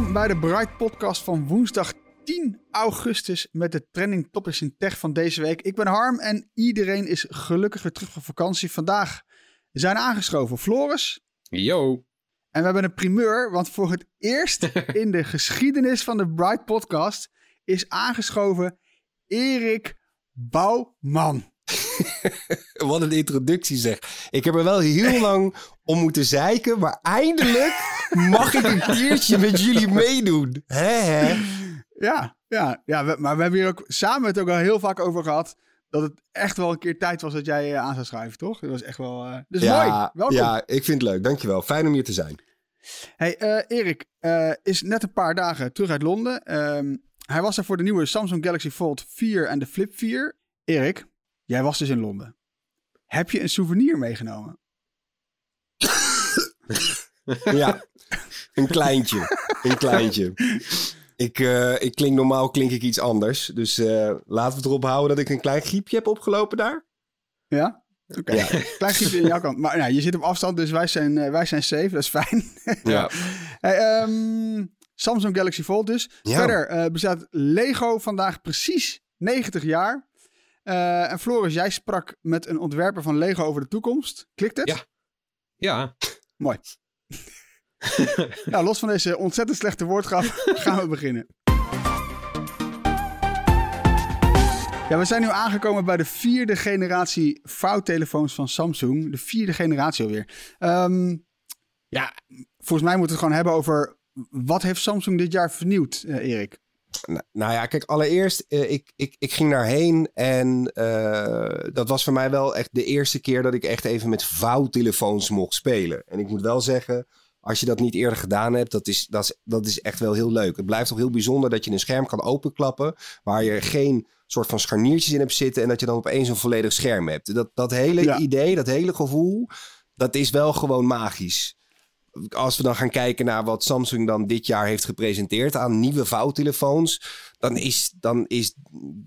Welkom bij de Bright Podcast van woensdag 10 augustus met de trending topics in tech van deze week. Ik ben Harm en iedereen is gelukkig weer terug van vakantie. Vandaag zijn aangeschoven Floris. Yo. En we hebben een primeur, want voor het eerst in de geschiedenis van de Bright Podcast is aangeschoven Erik Bouwman. Wat een introductie zeg. Ik heb er wel heel lang om moeten zeiken, maar eindelijk mag ik een keertje met jullie meedoen. Hè, hè? Ja, ja, ja we- maar we hebben hier ook samen het ook al heel vaak over gehad. Dat het echt wel een keer tijd was dat jij eh, aan zou schrijven, toch? Dat was echt wel. eh, Dus mooi. Welkom. ja, ik vind het leuk. Dankjewel. Fijn om hier te zijn. Hey, eh, Erik is net een paar dagen terug uit Londen. Ehm, hij was er voor de nieuwe Samsung Galaxy Fold 4 en de Flip 4. Erik, jij was dus in Londen. Heb je een souvenir meegenomen? Ja, een kleintje. Een kleintje. Ik, eh, ik klink normaal klink ik iets anders. Dus eh, laten we erop houden dat ik een klein griepje heb opgelopen daar. Ja? Oké, Ja. klein griepje in jouw kant. Maar nou, je zit op afstand, dus wij zijn, eh, wij zijn safe. Dat is fijn. Ja. Hey, ehm, Samsung Galaxy Fold dus. Ja. Verder bestaat Lego vandaag precies 90 jaar. Eh, en Floris, jij sprak met een ontwerper van Lego over de toekomst. Klikt het? Ja. Ja, Mooi. nou, los van deze ontzettend slechte woordgrap gaan we beginnen. Ja, we zijn nu aangekomen bij de vierde generatie vouwtelefoons van Samsung. De vierde generatie alweer. Ehm, ja, volgens mij moeten we het gewoon hebben over... Wat heeft Samsung dit jaar vernieuwd, eh, Erik? Nou, nou ja, kijk, allereerst, eh, ik, ik, ik ging daarheen en eh, dat was voor mij wel echt de eerste keer dat ik echt even met vouwtelefoons mocht spelen. En ik moet wel zeggen, als je dat niet eerder gedaan hebt, dat is, dat is, dat is echt wel heel leuk. Het blijft toch heel bijzonder dat je een scherm kan openklappen, waar je geen soort van scharniertjes in hebt zitten en dat je dan opeens een volledig scherm hebt. Dat, dat hele Ja. idee, dat hele gevoel, dat is wel gewoon magisch als we dan gaan kijken naar wat Samsung dan dit jaar heeft gepresenteerd aan nieuwe vouwtelefoons, dan is, dan is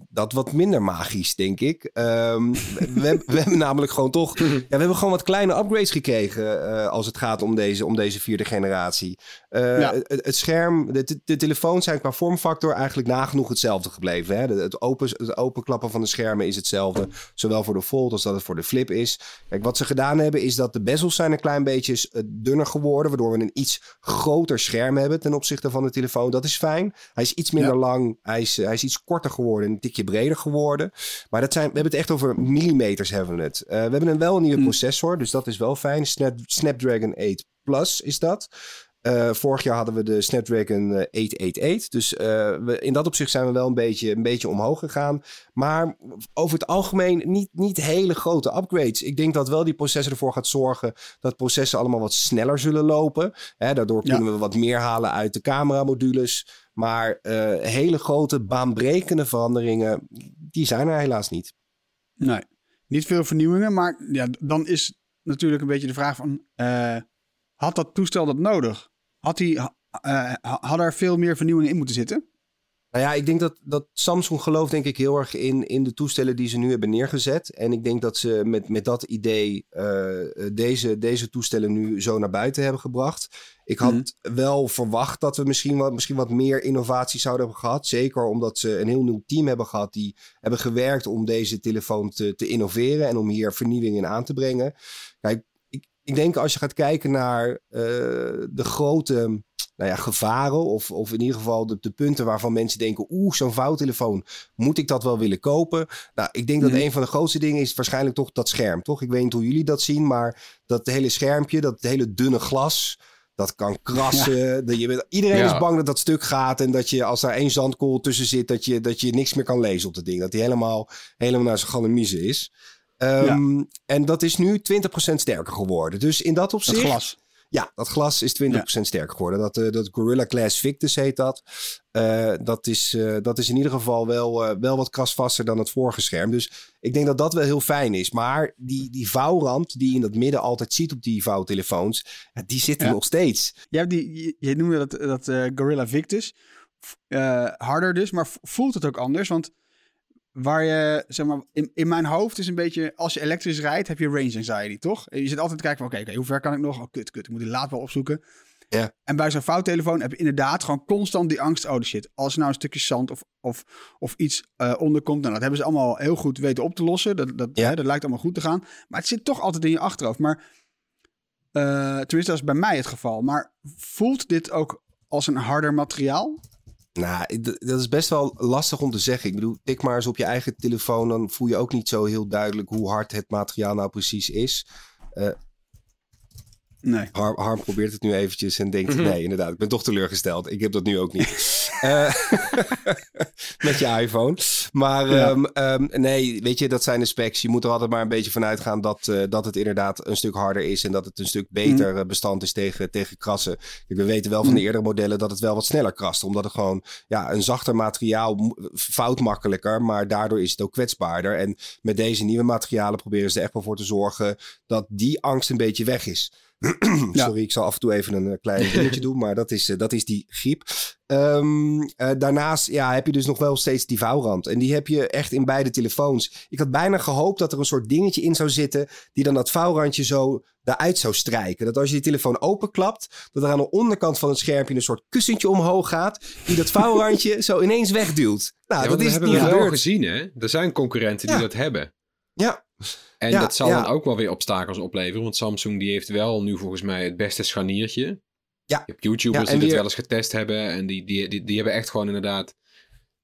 dat wat minder magisch, denk ik. Ehm, we, we hebben namelijk gewoon toch, ja, we hebben gewoon wat kleine upgrades gekregen eh, als het gaat om deze, om deze vierde generatie. Eh, Ja. het, het scherm, de, de telefoons zijn qua vormfactor eigenlijk nagenoeg hetzelfde gebleven. Hè? Het, open, het openklappen van de schermen is hetzelfde, zowel voor de Fold als dat het voor de Flip is. Kijk, wat ze gedaan hebben is dat de bezels zijn een klein beetje eh, dunner geworden, waardoor we een iets groter scherm hebben ten opzichte van de telefoon. Dat is fijn. Hij is iets minder Ja. lang, hij is, eh, hij is iets korter geworden, een tikje breder geworden. Maar dat zijn, we hebben het echt over millimeters hebben we het. Eh, we hebben een wel een nieuwe Mm. processor, dus dat is wel fijn. Snap, Snapdragon 8 Plus is dat. Eh, vorig jaar hadden we de Snapdragon eh, 888. Dus eh, we, in dat opzicht zijn we wel een beetje, een beetje omhoog gegaan. Maar over het algemeen niet, niet hele grote upgrades. Ik denk dat wel die processor ervoor gaat zorgen dat processen allemaal wat sneller zullen lopen. Hè, daardoor Ja. kunnen we wat meer halen uit de cameramodules. Maar eh, hele grote baanbrekende veranderingen, die zijn er helaas niet. Nee, niet veel vernieuwingen. Maar ja, dan is natuurlijk een beetje de vraag van... eh, had dat toestel dat nodig? Had die, eh, hadden er veel meer vernieuwingen in moeten zitten? Nou ja, ik denk dat, dat Samsung gelooft denk ik heel erg in, in de toestellen die ze nu hebben neergezet. En ik denk dat ze met, met dat idee eh, deze, deze toestellen nu zo naar buiten hebben gebracht. Ik had wel verwacht dat we misschien wat, misschien wat meer innovatie zouden hebben gehad. Zeker omdat ze een heel nieuw team hebben gehad die hebben gewerkt om deze telefoon te, te innoveren en om hier vernieuwing in aan te brengen. Kijk, ik, denk als je gaat kijken naar eh, de grote nou ja, gevaren. Of, of in ieder geval de, de punten waarvan mensen denken: oeh, zo'n vouwtelefoon, moet ik dat wel willen kopen? Nou, ik denk dat Mhm. een van de grootste dingen is waarschijnlijk toch dat scherm. Toch? Ik weet niet hoe jullie dat zien, maar dat hele schermpje, dat hele dunne glas. Dat kan krassen. Dat je, bent- iedereen Ja. is bang dat dat stuk gaat. En dat je, als daar één zandkool tussen zit, dat je, dat je niks meer kan lezen op dat ding. Dat die helemaal, helemaal naar zijn galamiezen is. Ehm, En dat is nu 20% sterker geworden. Dus in dat Dat opzicht... glas. Ja, dat glas is 20% sterker geworden. Dat, eh, dat Gorilla Glass Victus heet dat. Eh, dat, is, eh, dat is in ieder geval wel, wel wat krasvaster dan het vorige scherm. Dus ik denk dat dat wel heel fijn is. Maar die, die vouwrand die je in het midden altijd ziet op die vouwtelefoons... Die zit er Ja. nog steeds. Je, hebt die, je, je noemde dat, dat Gorilla Victus. Harder dus, maar voelt het ook anders? Want waar je, zeg maar, in, in mijn hoofd is een beetje... Als je elektrisch rijdt, heb je range anxiety, toch? Je zit altijd te kijken van, oké, hoe ver kan ik nog? Oh, kut, kut, ik moet die laadpaal opzoeken. Ja. En bij zo'n vouwtelefoon heb je inderdaad gewoon constant die angst. Oh, shit, als er nou een stukje zand of, of, of iets eh onder komt. Nou, dat hebben ze allemaal heel goed weten op te lossen. Dat, dat, Ja. hè, dat lijkt allemaal goed te gaan. Maar het zit toch altijd in je achterhoofd. Maar eh, tenminste, dat is bij mij het geval. Maar voelt dit ook als een harder materiaal? Nou, dat is best wel lastig om te zeggen. Ik bedoel, tik maar eens op je eigen telefoon. Dan voel je ook niet zo heel duidelijk hoe hard het materiaal nou precies is. Nee. Harm, Harm probeert het nu eventjes en denkt... Mhm. nee, inderdaad, ik ben toch teleurgesteld. Ik heb dat nu ook niet. Eh, met je iPhone. Maar Ja. ehm, ehm, nee, weet je, dat zijn de specs. Je moet er altijd maar een beetje van uitgaan... dat, eh, dat het inderdaad een stuk harder is... en dat het een stuk beter eh, bestand is tegen, tegen krassen. Kijk, we weten wel van de eerdere modellen... dat het wel wat sneller krast. Omdat het gewoon ja, een zachter materiaal... fout makkelijker, maar daardoor is het ook kwetsbaarder. En met deze nieuwe materialen proberen ze er echt wel voor te zorgen... dat die angst een beetje weg is. Sorry, ik zal af en toe even een eh, klein dingetje doen, maar dat is, eh, dat is die griep. Ehm, eh, daarnaast ja, heb je dus nog wel steeds die vouwrand. En die heb je echt in beide telefoons. Ik had bijna gehoopt dat er een soort dingetje in zou zitten... die dan dat vouwrandje zo daaruit zou strijken. Dat als je die telefoon openklapt... dat er aan de onderkant van het schermpje een soort kussentje omhoog gaat... die dat vouwrandje zo ineens wegduwt. Nou, Ja, dat is hebben niet we wel gezien, hè? Er zijn concurrenten die dat hebben. Ja, En Ja, dat zal ja. dan ook wel weer obstakels opleveren. Want Samsung die heeft wel nu volgens mij het beste scharniertje. Ja. Je hebt YouTubers die dat wel eens getest hebben. En die, die, die, die hebben echt gewoon inderdaad...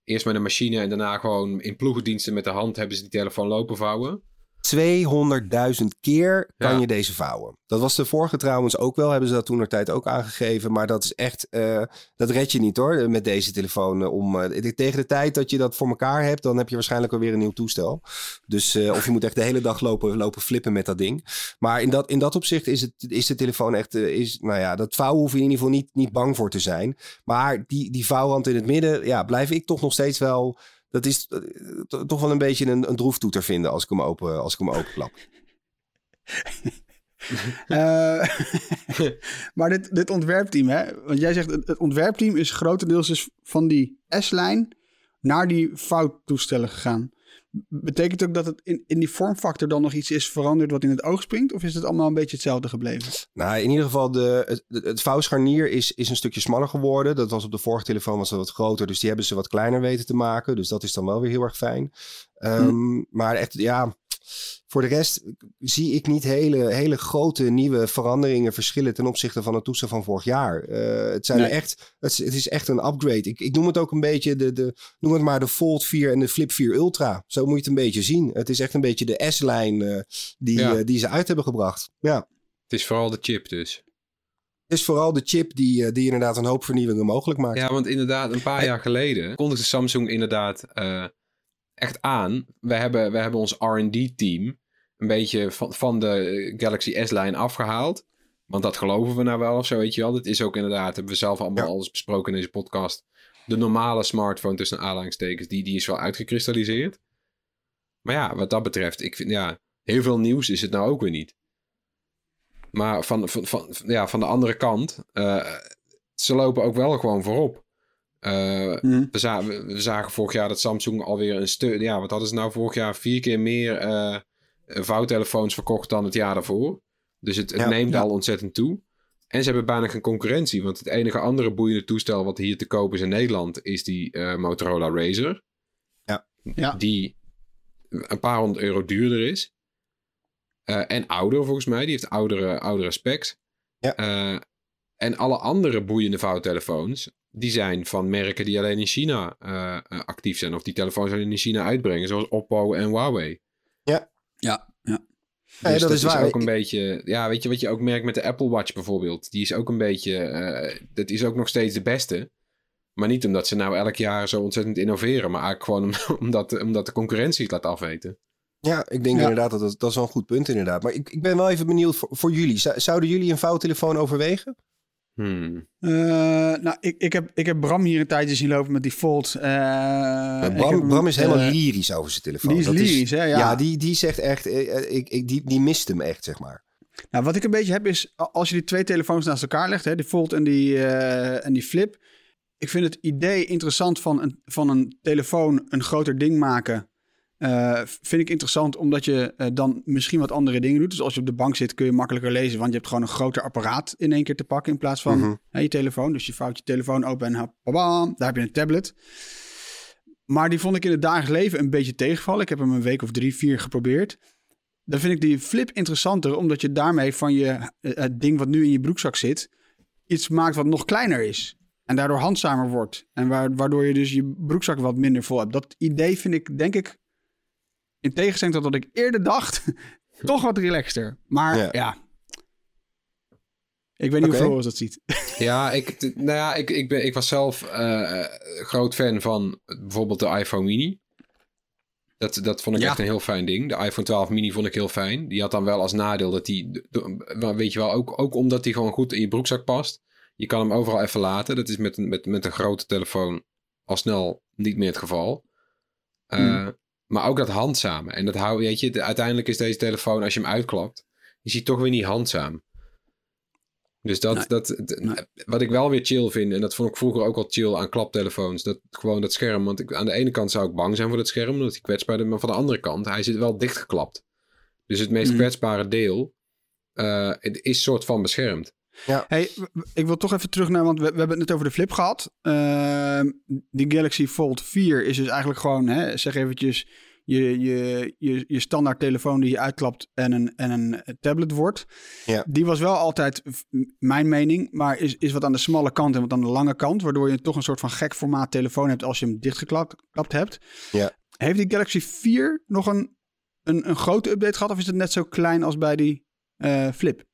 Eerst met een machine en daarna gewoon in ploegendiensten met de hand hebben ze die telefoon lopen vouwen. 200.000 keer kan Ja. je deze vouwen. Dat was de vorige trouwens ook wel, hebben ze dat toen tijd ook aangegeven. Maar dat is echt, eh, dat red je niet hoor, met deze telefoon. eh, om, eh, tegen de tijd dat je dat voor elkaar hebt, dan heb je waarschijnlijk alweer een nieuw toestel. Dus, eh, of je moet echt de hele dag lopen, lopen flippen met dat ding. Maar in dat, in dat opzicht is, het, is de telefoon echt, eh, is, nou ja, dat vouwen hoef je in ieder geval niet, niet bang voor te zijn. Maar die, die vouwrand in het midden, ja, blijf ik toch nog steeds wel... Dat is eh, to- toch wel een beetje een, een droeftoeter vinden als ik hem open, als ik hem openklap. Eh, maar dit, dit ontwerpteam, hè? Want jij zegt het, het ontwerpteam is grotendeels dus van die S-lijn naar die fouttoestellen gegaan. Betekent ook dat het in, in die vormfactor dan nog iets is veranderd wat in het oog springt? Of is het allemaal een beetje hetzelfde gebleven? Nou, in ieder geval, de, het, het, vouwscharnier is, is een stukje smaller geworden. Dat was op de vorige telefoon was dat wat groter, dus die hebben ze wat kleiner weten te maken. Dus dat is dan wel weer heel erg fijn. Ehm, Maar echt, ja, voor de rest zie ik niet hele, hele grote nieuwe veranderingen, verschillen ten opzichte van het toestel van vorig jaar. Eh, het, zijn Nee. echt, het, is, het is echt een upgrade. Ik, ik noem het ook een beetje, de, de, noem het maar de Fold 4 en de Flip 4 Ultra. Zo moet je het een beetje zien. Het is echt een beetje de S-lijn eh, die, Ja. eh, die ze uit hebben gebracht. Ja. Het is vooral de chip dus. Het is vooral de chip die, die inderdaad een hoop vernieuwingen mogelijk maakt. Ja, want inderdaad, een paar jaar geleden kondigde Samsung inderdaad echt aan. We hebben, we hebben ons R&D-team een beetje van, van de Galaxy S-lijn afgehaald. Want dat geloven we nou wel of zo, weet je wel. Dit is ook inderdaad, hebben we zelf allemaal Ja. alles besproken in deze podcast. De normale smartphone tussen aanhalingstekens, die, die is wel uitgekristalliseerd. Maar ja, wat dat betreft, ik vind, ja, heel veel nieuws is het nou ook weer niet. Maar van, van, van, ja, van de andere kant, eh, ze lopen ook wel gewoon voorop. Eh, Hm. we, za- we- we zagen vorig jaar dat Samsung alweer een stuk. Ja, wat hadden ze nou vorig jaar? Vier keer meer eh, vouwtelefoons verkocht dan het jaar daarvoor. Dus het, het Ja, neemt ja. al ontzettend toe. En ze hebben bijna geen concurrentie. Want het enige andere boeiende toestel wat hier te koop is in Nederland is die eh, Motorola Razr. Ja. Die een paar honderd euro duurder is. Eh, en ouder volgens mij. Die heeft oudere, oudere specs. Ja. Eh, en alle andere boeiende vouwtelefoons, die zijn van merken die alleen in China eh, eh, actief zijn. Of die telefoons alleen in China uitbrengen, zoals Oppo en Huawei. Ja, ja. Nee, Dus dat is waar. ook een beetje, ja, weet je wat je ook merkt met de Apple Watch bijvoorbeeld. Die is ook een beetje, eh, dat is ook nog steeds de beste. Maar niet omdat ze nou elk jaar zo ontzettend innoveren, maar eigenlijk gewoon om- omdat, omdat de concurrentie het laat afweten. Ja, ik denk Ja. inderdaad dat dat, dat is wel een goed punt inderdaad. Maar ik, ik ben wel even benieuwd voor, voor jullie. Zou- Zouden jullie een vouwtelefoon overwegen? Hmm. Eh, nou, ik, ik, heb, ik heb Bram hier een tijdje zien lopen met die Fold. eh, heb Bram, hem, Bram is helemaal eh, lyrisch over zijn telefoon. Die is Dat lyrisch, hè? Ja. Ja, die, die zegt echt, eh, eh, ik, ik, die, die mist hem echt, zeg maar. Nou, wat ik een beetje heb is, als je die twee telefoons naast elkaar legt, hè, die Fold en die, eh, en die Flip. Ik vind het idee interessant van een, van een telefoon een groter ding maken. Eh, vind ik interessant omdat je eh, dan misschien wat andere dingen doet. Dus als je op de bank zit kun je makkelijker lezen, want je hebt gewoon een groter apparaat in één keer te pakken in plaats van Mhm. hè, je telefoon. Dus je vouwt je telefoon open en babam, daar heb je een tablet. Maar die vond ik in het dagelijks leven een beetje tegenvallen. Ik heb hem een week of drie, vier geprobeerd. Dan vind ik die flip interessanter, omdat je daarmee van je, eh, het ding wat nu in je broekzak zit, iets maakt wat nog kleiner is. En daardoor handzamer wordt. En wa- waardoor je dus je broekzak wat minder vol hebt. Dat idee vind ik, denk ik, in tegenstelling tot wat ik eerder dacht, toch wat relaxter. Maar Ja. ja, ik weet niet hoe Floris dat ziet. Ja, ik, nou ja, ik, ik, ben, ik was zelf eh, groot fan van bijvoorbeeld de iPhone mini. Dat, dat vond ik Ja. echt een heel fijn ding. De iPhone 12 mini vond ik heel fijn. Die had dan wel als nadeel dat die, weet je wel, ook, ook omdat die gewoon goed in je broekzak past. Je kan hem overal even laten. Dat is met een, met, met een grote telefoon al snel niet meer het geval. Hmm. Maar ook dat handzame. En dat hou, weet je, de- uiteindelijk is deze telefoon, als je hem uitklapt, is hij toch weer niet handzaam. Dus dat, Nee. dat, Nee. wat ik wel weer chill vind, en dat vond ik vroeger ook al chill aan klaptelefoons, dat gewoon dat scherm. Want ik, aan de ene kant zou ik bang zijn voor dat scherm, omdat hij kwetsbaar is, maar van de andere kant, hij zit wel dichtgeklapt. Dus het meest Mhm. kwetsbare deel het is soort van beschermd. Hey, w- w- ik wil toch even terug naar, want we, we hebben het net over de flip gehad. Ehm, die Galaxy Fold 4 is dus eigenlijk gewoon, hè, zeg eventjes, je, je, je, je standaard telefoon die je uitklapt en een, en een tablet wordt. Ja. Die was wel altijd, mijn mening, maar is, is wat aan de smalle kant en wat aan de lange kant. Waardoor je toch een soort van gek formaat telefoon hebt als je hem dichtgeklapt geklapt hebt. Ja. Heeft die Galaxy 4 nog een, een, een grote update gehad of is het net zo klein als bij die eh, flip?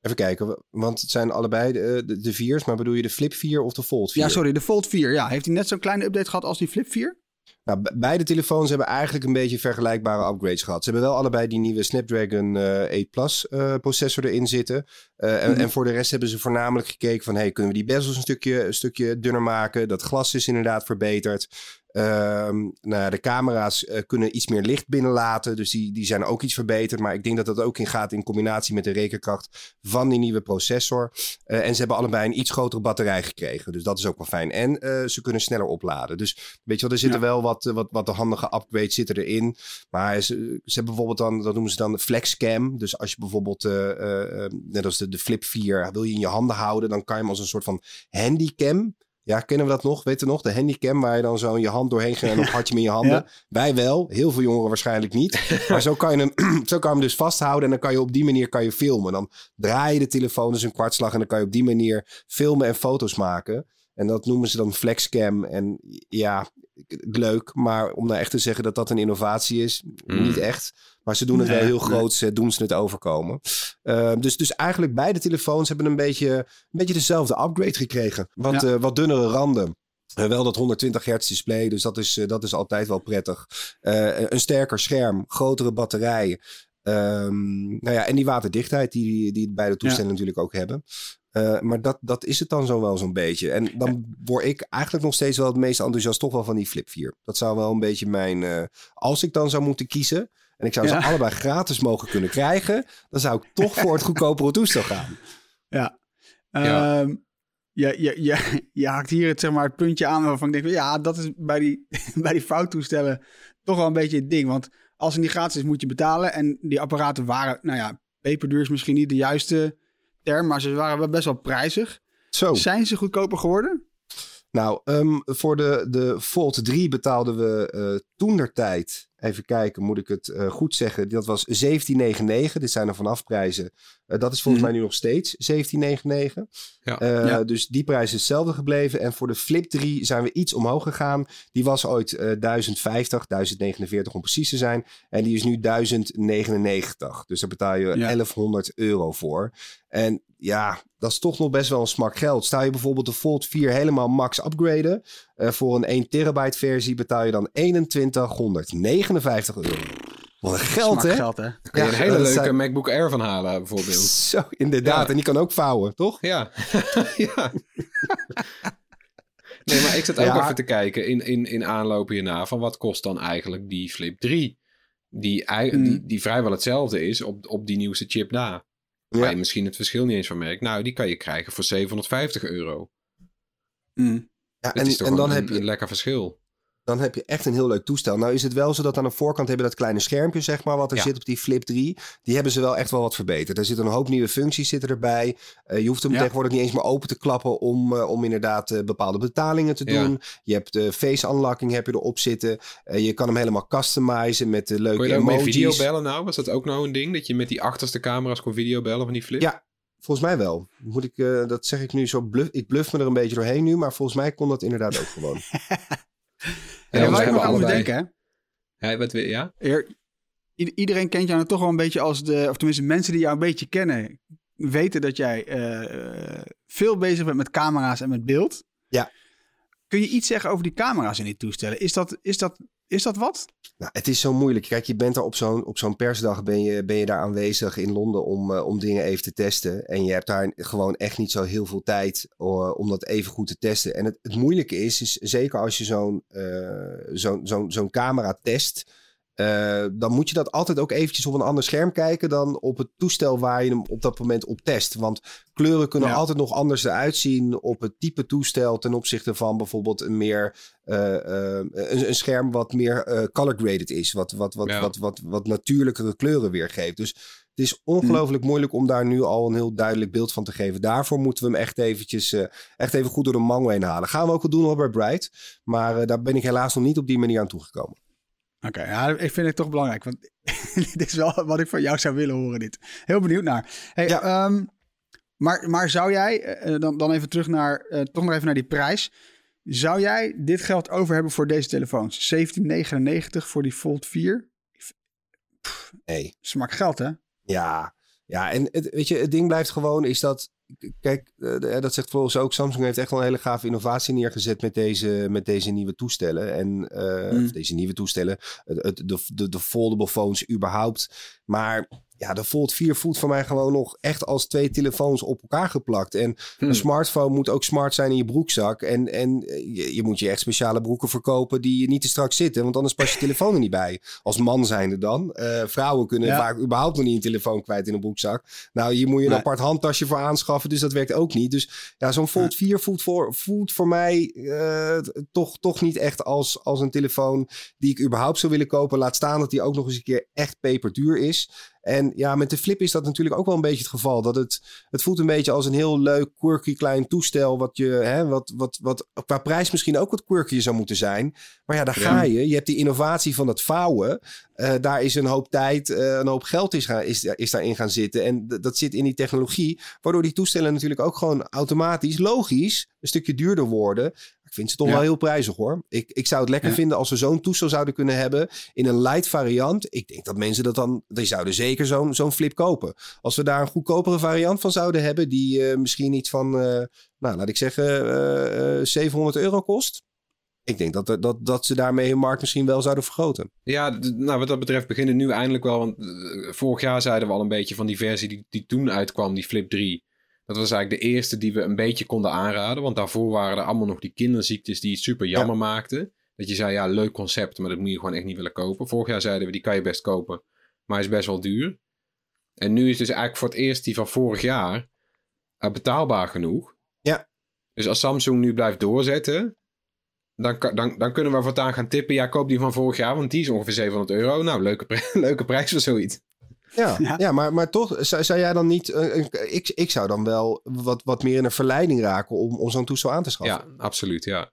Even kijken, want het zijn allebei de, de, de viers. Maar bedoel je de Flip 4 of de Fold 4? Ja, sorry, de Fold 4. Ja, heeft hij net zo'n kleine update gehad als die Flip 4? Nou, be- beide telefoons hebben eigenlijk een beetje vergelijkbare upgrades gehad. Ze hebben wel allebei die nieuwe Snapdragon eh 8 Plus eh, processor erin zitten. Eh, en, Mhm. en voor de rest hebben ze voornamelijk gekeken van... Hey, kunnen we die bezels een stukje, een stukje dunner maken? Dat glas is inderdaad verbeterd. Ehm, nou, ja, de camera's eh, kunnen iets meer licht binnenlaten. Dus die, die zijn ook iets verbeterd. Maar ik denk dat dat ook ingaat in combinatie met de rekenkracht van die nieuwe processor. Eh, en ze hebben allebei een iets grotere batterij gekregen. Dus dat is ook wel fijn. En eh, ze kunnen sneller opladen. Dus weet je wel, er zitten Ja. wel wat, wat, wat de handige upgrades zitten erin. Maar ze, ze hebben bijvoorbeeld dan, dat noemen ze dan flexcam. Dus als je bijvoorbeeld, net als de, de Flip 4, wil je in je handen houden, dan kan je hem als een soort van handycam. Ja, kennen we dat nog? Weet je nog? De handycam waar je dan zo je hand doorheen ging en dan had je hem in je handen. Ja. Wij wel, heel veel jongeren waarschijnlijk niet. Maar zo kan, je hem, zo kan je hem dus vasthouden en dan kan je op die manier kan je filmen. Dan draai je de telefoon dus een kwartslag en dan kan je op die manier filmen en foto's maken. En dat noemen ze dan flexcam. En ja, leuk. Maar om nou echt te zeggen dat dat een innovatie is, Mm. niet echt. Maar ze doen het Nee, wel heel nee. groot, doen ze het overkomen. Uh, dus, dus eigenlijk beide telefoons hebben een beetje, een beetje dezelfde upgrade gekregen. Wat, Ja. uh, wat dunnere randen. Uh, wel dat 120 hertz display, dus dat is, uh, dat is altijd wel prettig. Een sterker scherm, grotere batterij. Um, nou ja, en die waterdichtheid die, die beide toestellen ja. natuurlijk ook hebben. Uh, maar dat, dat is het dan zo wel zo'n beetje. En dan ja. word ik eigenlijk nog steeds wel het meest enthousiast toch wel van die Flip 4. Dat zou wel een beetje mijn... Uh, als ik dan zou moeten kiezen... en ik zou ja. ze allebei gratis mogen kunnen krijgen... dan zou ik toch voor het goedkopere toestel gaan. Ja. ja. Um, ja, ja, ja, je haakt hier het, zeg maar, het puntje aan waarvan ik denk... ja, dat is bij die, bij die fouttoestellen toch wel een beetje het ding. Want als het niet gratis is, moet je betalen. En die apparaten waren, nou ja, peperduur is misschien niet de juiste term... maar ze waren wel best wel prijzig. Zo. Zijn ze goedkoper geworden? Nou, um, voor de, de Fold 3 betaalden we uh, toen der tijd Even kijken, moet ik het eh, goed zeggen? Dat was 1799. Dit zijn er vanaf prijzen. Eh, dat is volgens Mhm. mij nu nog steeds 1799. Ja. Eh, Ja. Dus die prijs is hetzelfde gebleven. En voor de Flip 3 zijn we iets omhoog gegaan. Die was ooit eh 1050, 1049 om precies te zijn. En die is nu 1099. Dus daar betaal je Ja. 1100 euro voor. En ja, dat is toch nog best wel een smak geld. Sta je bijvoorbeeld de Fold 4 helemaal max upgraden. Eh, voor een 1 terabyte versie betaal je dan 2159 euro. Wat een geld, hè? geld, hè? Daar kun je Ja, een hele leuke zijn- MacBook Air van halen, bijvoorbeeld. Zo, inderdaad. Ja. En die kan ook vouwen, toch? Ja. ja. Nee, maar ik zat ook Ja. even te kijken in, in, in aanloop hierna van wat kost dan eigenlijk die Flip 3? Die, ei- Mm. die, die vrijwel hetzelfde is op, op die nieuwste chip na. Waar Ja. je misschien het verschil niet eens van merkt. Nou, die kan je krijgen voor 750 euro. Mm. Ja, en, is toch en dan een, heb je een lekker verschil. dan heb je echt een heel leuk toestel. Nou is het wel zo dat aan de voorkant hebben dat kleine schermpje, zeg maar, wat er Ja. zit op die Flip 3. Die hebben ze wel echt wel wat verbeterd. Er zitten een hoop nieuwe functies zitten erbij. Eh, je hoeft hem Ja. tegenwoordig niet eens meer open te klappen om, eh, om inderdaad eh, bepaalde betalingen te Ja. doen. Je hebt de face unlocking heb je erop zitten. Je kan hem helemaal customizen met de leuke Kon je ook mee emojis. videobellen nou? Was dat ook nou een ding? Dat je met die achterste camera's kon videobellen van die Flip? Ja. Volgens mij wel. Moet ik, eh, dat zeg ik nu zo. Bluff, ik bluff me er een beetje doorheen nu, maar volgens mij kon dat inderdaad ook gewoon. Ja, want waar we ik nog hebben aan moet denken, hè? Ja, wat, ja? Eer- i- iedereen kent jou toch wel een beetje als de... Of tenminste, mensen die jou een beetje kennen... weten dat jij eh, veel bezig bent met camera's en met beeld. Ja. Kun je iets zeggen over die camera's in die toestellen? Is dat, is dat, is dat wat? Nou, het is zo moeilijk. Kijk, je bent er op zo'n, op zo'n persdag ben je, ben je daar aanwezig in Londen om, eh, om dingen even te testen. En je hebt daar gewoon echt niet zo heel veel tijd eh, om dat even goed te testen. En het, het moeilijke is, is zeker als je zo'n, eh, zo'n, zo'n, zo'n camera test. Eh, dan moet je dat altijd ook eventjes op een ander scherm kijken dan op het toestel waar je hem op dat moment op test. Want kleuren kunnen Ja. altijd nog anders eruit zien op het type toestel ten opzichte van bijvoorbeeld een meer eh, eh, een, een scherm wat meer color graded is, wat, wat, wat, Ja. wat, wat, wat natuurlijkere kleuren weergeeft. Dus het is ongelooflijk moeilijk om daar nu al een heel duidelijk beeld van te geven. Daarvoor moeten we hem echt eventjes, eh, echt even goed door de mango heen halen. Gaan we ook wel doen bij Bright, maar eh, daar ben ik helaas nog niet op die manier aan toegekomen. Oké, ja, ik vind het toch belangrijk. Want dit is wel wat ik van jou zou willen horen. Dit. Heel benieuwd naar. Hey, Ja. ehm, maar, maar zou jij, eh, dan, dan even terug naar, eh, toch nog even naar die prijs. Zou jij dit geld over hebben voor deze telefoons? 17,99 voor die Fold 4? Nee. Smak geld, hè? Ja, ja en het, weet je, het ding blijft gewoon is dat. Kijk, eh, dat zegt volgens ook. Samsung heeft echt wel een hele gave innovatie neergezet met deze, met deze nieuwe toestellen. En Mm. of deze nieuwe toestellen. Het, het- de, de, de foldable phones überhaupt. Maar ja, de Fold 4 voelt voor mij gewoon nog echt als twee telefoons op elkaar geplakt. En Hm. een smartphone moet ook smart zijn in je broekzak. En, en eh, je, je moet je echt speciale broeken verkopen die je niet te strak zitten. Want anders pas je telefoon er niet bij. Als man zijnde dan. Eh, vrouwen kunnen Ja. vaak überhaupt nog niet een telefoon kwijt in een broekzak. Nou, hier moet je een Nee. apart handtasje voor aanschaffen. Dus dat werkt ook niet. Dus ja, zo'n Fold 4 voelt voor, voelt voor mij eh, toch, toch niet echt als, als een telefoon die ik überhaupt zou willen kopen. Laat staan dat die ook nog eens een keer echt peperduur is. En ja, met de Flip is dat natuurlijk ook wel een beetje het geval. Dat het, het voelt een beetje als een heel leuk, quirky klein toestel. Wat, je, hè, wat, wat, wat qua prijs misschien ook wat quirkier zou moeten zijn. Maar ja, daar Ja. ga je. Je hebt die innovatie van het vouwen. Eh, daar is een hoop tijd, eh, een hoop geld is, gaan, is, is daarin gaan zitten. En dat zit in die technologie. Waardoor die toestellen natuurlijk ook gewoon automatisch, logisch, een stukje duurder worden. Ik vind ze toch Ja. wel heel prijzig hoor. Ik, ik zou het lekker Ja. vinden als we zo'n toestel zouden kunnen hebben in een light variant. Ik denk dat mensen dat dan, die zouden zeker zo'n zo'n flip kopen. Als we daar een goedkopere variant van zouden hebben, die eh, misschien iets van, eh, nou laat ik zeggen, eh, eh, 700 euro kost. Ik denk dat, dat, dat ze daarmee hun markt misschien wel zouden vergroten. Ja, nou, wat dat betreft beginnen nu eindelijk wel. Want vorig jaar zeiden we al een beetje van die versie die, die toen uitkwam, die Flip 3. Dat was eigenlijk de eerste die we een beetje konden aanraden. Want daarvoor waren er allemaal nog die kinderziektes die het super jammer maakten. Dat je zei, ja, leuk concept, maar dat moet je gewoon echt niet willen kopen. Vorig jaar zeiden we, die kan je best kopen, maar is best wel duur. En nu is dus eigenlijk voor het eerst die van vorig jaar eh, betaalbaar genoeg. Ja. Dus als Samsung nu blijft doorzetten, dan, dan, dan kunnen we voortaan gaan tippen. Ja, koop die van vorig jaar, want die is ongeveer 700 euro. Nou, leuke, leuke prijs voor zoiets. Ja, Ja. ja. maar, maar toch, zou, zou jij dan niet. eh, een- ik, ik zou dan wel wat, wat meer in een verleiding raken om, om zo'n toestel aan te schaffen. Ja, absoluut, ja.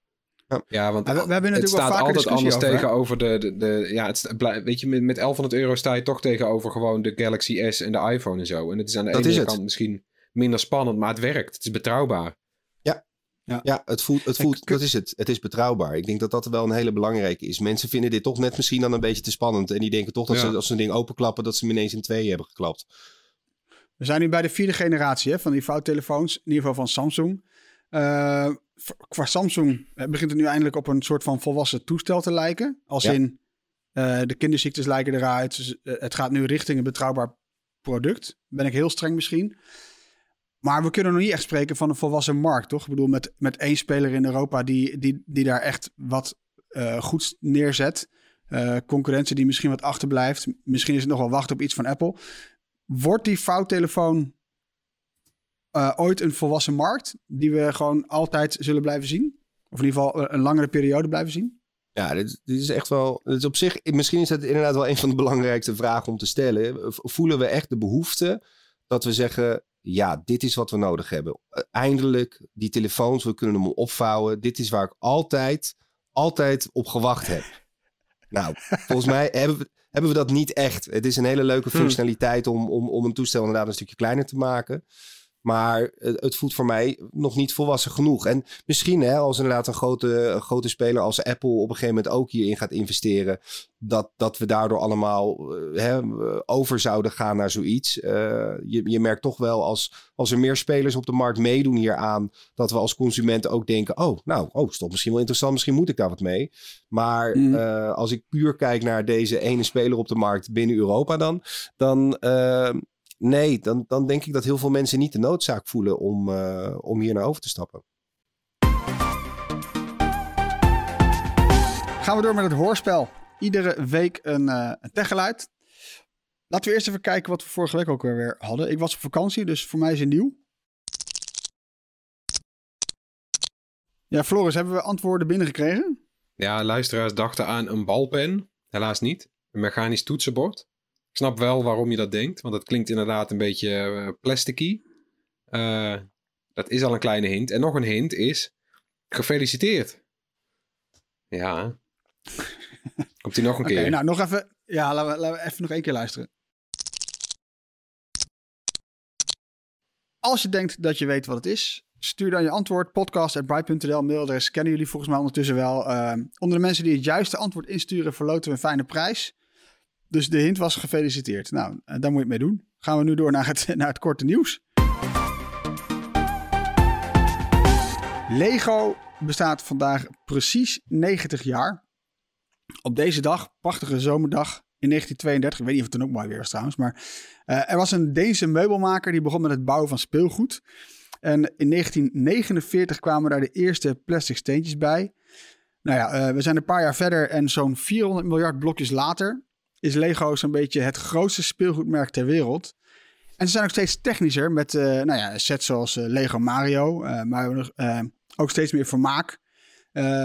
Ja, want we, we hebben het natuurlijk staat altijd anders over, tegenover de, de, de, Ja, het, weet je, met, met 1100 euro sta je toch tegenover gewoon de Galaxy S en de iPhone en zo. En het is aan de dat ene kant misschien minder spannend, maar het werkt. Het is betrouwbaar. Ja, ja. het voelt, het voelt dat is het. Het is betrouwbaar. Ik denk dat dat wel een hele belangrijke is. Mensen vinden dit toch net misschien dan een beetje te spannend. En die denken toch dat ze als ze een ding openklappen, dat ze hem ineens in twee hebben geklapt. We zijn nu bij de vierde generatie hè, van die vouwtelefoons, in ieder geval van Samsung. Uh, qua Samsung begint het nu eindelijk op een soort van volwassen toestel te lijken. Als in uh, de kinderziektes lijken eruit. Eh, het gaat nu richting een betrouwbaar product. Ben ik heel streng misschien. Maar we kunnen nog niet echt spreken van een volwassen markt, toch? Ik bedoel, met, met één speler in Europa die, die, die daar echt wat uh, goeds neerzet. concurrentie die misschien wat achterblijft. Misschien is het nog wel wachten op iets van Apple. Wordt die vouwtelefoon uh, ooit een volwassen markt die we gewoon altijd zullen blijven zien? Of in ieder geval een langere periode blijven zien? Ja, dit, dit is echt wel. Dit is op zich, misschien is dat inderdaad wel een van de belangrijkste vragen om te stellen. Voelen we echt de behoefte dat we zeggen: ja, dit is wat we nodig hebben. Eindelijk, die telefoons, we kunnen hem opvouwen. Dit is waar ik altijd, altijd op gewacht heb. nou, volgens mij hebben we, hebben we dat niet echt. Het is een hele leuke hmm. functionaliteit om, om, om een toestel inderdaad een stukje kleiner te maken. Maar het voelt voor mij nog niet volwassen genoeg. En misschien hè, als inderdaad een grote, grote speler als Apple op een gegeven moment ook hierin gaat investeren. Dat, dat we daardoor allemaal eh, hè, over zouden gaan naar zoiets. Uh, je, je merkt toch wel als, als er meer spelers op de markt meedoen hieraan. Dat we als consumenten ook denken. Oh, nou, oh, is toch misschien wel interessant. Misschien moet ik daar wat mee. Maar mm. uh, als ik puur kijk naar deze ene speler op de markt binnen Europa dan. Dan Nee, dan, dan denk ik dat heel veel mensen niet de noodzaak voelen om, uh, om hier naar over te stappen. Gaan we door met het hoorspel. Iedere week een, uh, een techgeluid. Laten we eerst even kijken wat we vorige week ook weer hadden. Ik was op vakantie, dus voor mij is het nieuw. Ja, Floris, hebben we antwoorden binnengekregen? Ja, luisteraars dachten aan een balpen. Helaas niet. Een mechanisch toetsenbord. Ik snap wel waarom je dat denkt, want het klinkt inderdaad een beetje uh, plasticky. Uh, dat is al een kleine hint. En nog een hint is: gefeliciteerd. Ja. Komt hij nog een keer? Nou, nog even. Ja, laten we, laten we even nog één keer luisteren. Als je denkt dat je weet wat het is, stuur dan je antwoord. Podcast.bright.nl, mailadres kennen jullie volgens mij ondertussen wel. Uh, onder de mensen die het juiste antwoord insturen, verloten we een fijne prijs. Dus de hint was gefeliciteerd. Nou, eh, daar moet je mee doen. Gaan we nu door naar het, naar het korte nieuws. Lego bestaat vandaag precies 90 jaar. Op deze dag, prachtige zomerdag in 1932, ik weet niet of het dan ook mooi weer was trouwens, maar uh, er was een Deense meubelmaker die begon met het bouwen van speelgoed. En in 1949 kwamen daar de eerste plastic steentjes bij. Nou ja, uh, we zijn een paar jaar verder en zo'n 400 miljard blokjes later is Lego zo'n beetje het grootste speelgoedmerk ter wereld. En ze zijn ook steeds technischer met uh, nou ja, sets zoals uh, Lego Mario, uh, maar ook steeds meer vermaak.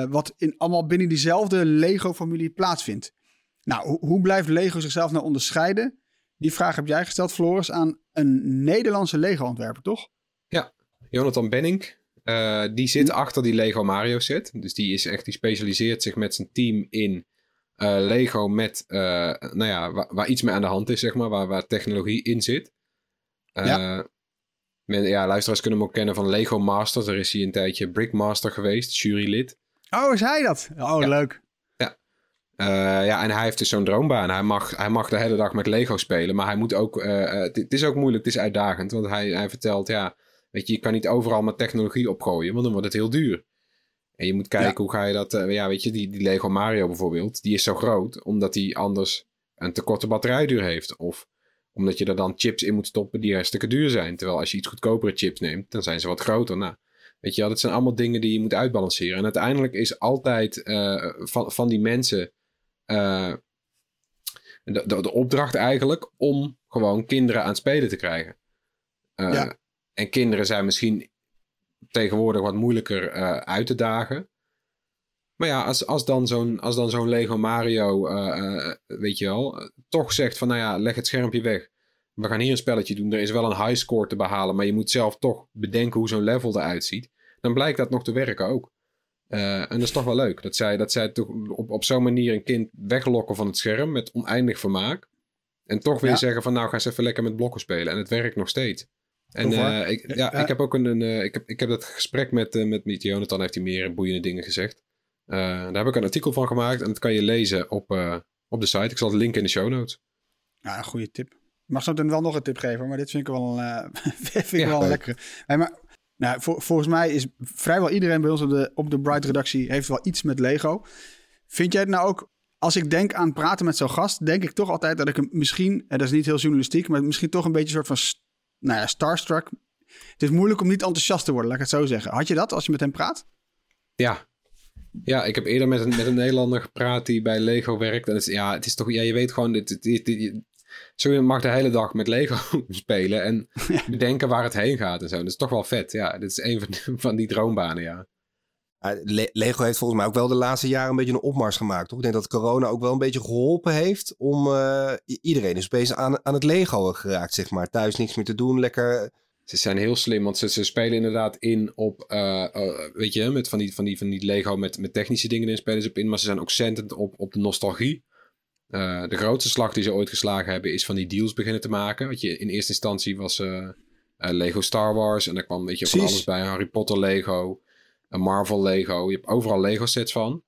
wat in, allemaal binnen diezelfde Lego-familie plaatsvindt. Nou, ho hoe blijft Lego zichzelf nou onderscheiden? Die vraag heb jij gesteld, Floris, aan een Nederlandse Lego-ontwerper, toch? Ja, Jonathan Benning. die zit hm. achter die Lego Mario set. Dus die is echt, die specialiseert zich met zijn team in Lego met, uh, nou ja, waar, waar, iets mee aan de hand is, zeg maar, waar, waar technologie in zit. Uh, ja. Men, ja, luisteraars kunnen hem ook kennen van Lego Masters. Daar is hij een tijdje Brickmaster geweest, jurylid. Oh, is hij dat? Oh, leuk. Ja. ja, en hij heeft dus zo'n droombaan. Hij mag, hij mag de hele dag met Lego spelen, maar hij moet ook... het is ook moeilijk, het is uitdagend, want hij, hij vertelt, ja... Weet je, je kan niet overal met technologie opgooien, want dan wordt het heel duur. En je moet kijken hoe ga je dat. Uh, ja, weet je, die, die Lego Mario bijvoorbeeld, die is zo groot omdat die anders een te korte batterijduur heeft. Of omdat je er dan chips in moet stoppen die hartstikke duur zijn. Terwijl als je iets goedkopere chips neemt, dan zijn ze wat groter. Nou, weet je wel, dat zijn allemaal dingen die je moet uitbalanceren. En uiteindelijk is altijd uh, van, van die mensen uh, de, de, de, opdracht eigenlijk om gewoon kinderen aan het spelen te krijgen. Ja. En kinderen zijn misschien tegenwoordig wat moeilijker uh, uit te dagen. Maar ja, als, als dan zo'n zo'n Lego Mario, uh, weet je wel, toch zegt van nou ja, leg het schermpje weg. We gaan hier een spelletje doen. Er is wel een high score te behalen, maar je moet zelf toch bedenken hoe zo'n level eruit ziet. Dan blijkt dat nog te werken ook. en dat is toch wel leuk. Dat zij, dat zij toch op, op zo'n manier een kind weglokken van het scherm met oneindig vermaak. En toch weer zeggen van nou ga eens even lekker met blokken spelen. En het werkt nog steeds. En uh, ik, ja, ik heb ook een, een uh, ik, heb, ik heb dat gesprek met, uh, met, met Jonathan, heeft hij meer boeiende dingen gezegd. daar heb ik een artikel van gemaakt en dat kan je lezen op, op de site. Ik zal het linken in de show notes. Ja, een goede tip. Ik mag zo dan wel nog een tip geven, maar dit vind ik wel, vind ik ja, wel lekker. Hey, maar nou, volgens mij is vrijwel iedereen bij ons op de, op de Bright redactie heeft wel iets met Lego. Vind jij het nou ook als ik denk aan praten met zo'n gast, denk ik toch altijd dat ik hem misschien, en dat is niet heel journalistiek, maar misschien toch een beetje een soort van, nou ja, starstruck. Het is moeilijk om niet enthousiast te worden, laat ik het zo zeggen. Had je dat als je met hem praat? Ja. Ja, ik heb eerder met een, met een Nederlander gepraat die bij Lego werkt. En het is, ja, het is toch, ja, je weet gewoon, dit, dit, dit, zo je mag de hele dag met Lego spelen en bedenken waar het heen gaat en zo. Dat is toch wel vet. Ja, dit is een van, van die droombanen, ja. Lego heeft volgens mij ook wel de laatste jaren een beetje een opmars gemaakt. Toch? Ik denk dat corona ook wel een beetje geholpen heeft om uh, iedereen is bezig aan, aan het Lego geraakt, zeg maar. Thuis niks meer te doen, lekker. Ze zijn heel slim, want ze, ze spelen inderdaad in op, uh, uh, weet je, met van die, van die, van die Lego met, met technische dingen in spelen ze op in, maar ze zijn ook centend op, op de nostalgie. de grootste slag die ze ooit geslagen hebben is van die deals beginnen te maken. Wat je in eerste instantie was Lego Star Wars en daar kwam weet je van alles bij, Harry Potter Lego een Marvel Lego. Je hebt overal Lego sets van.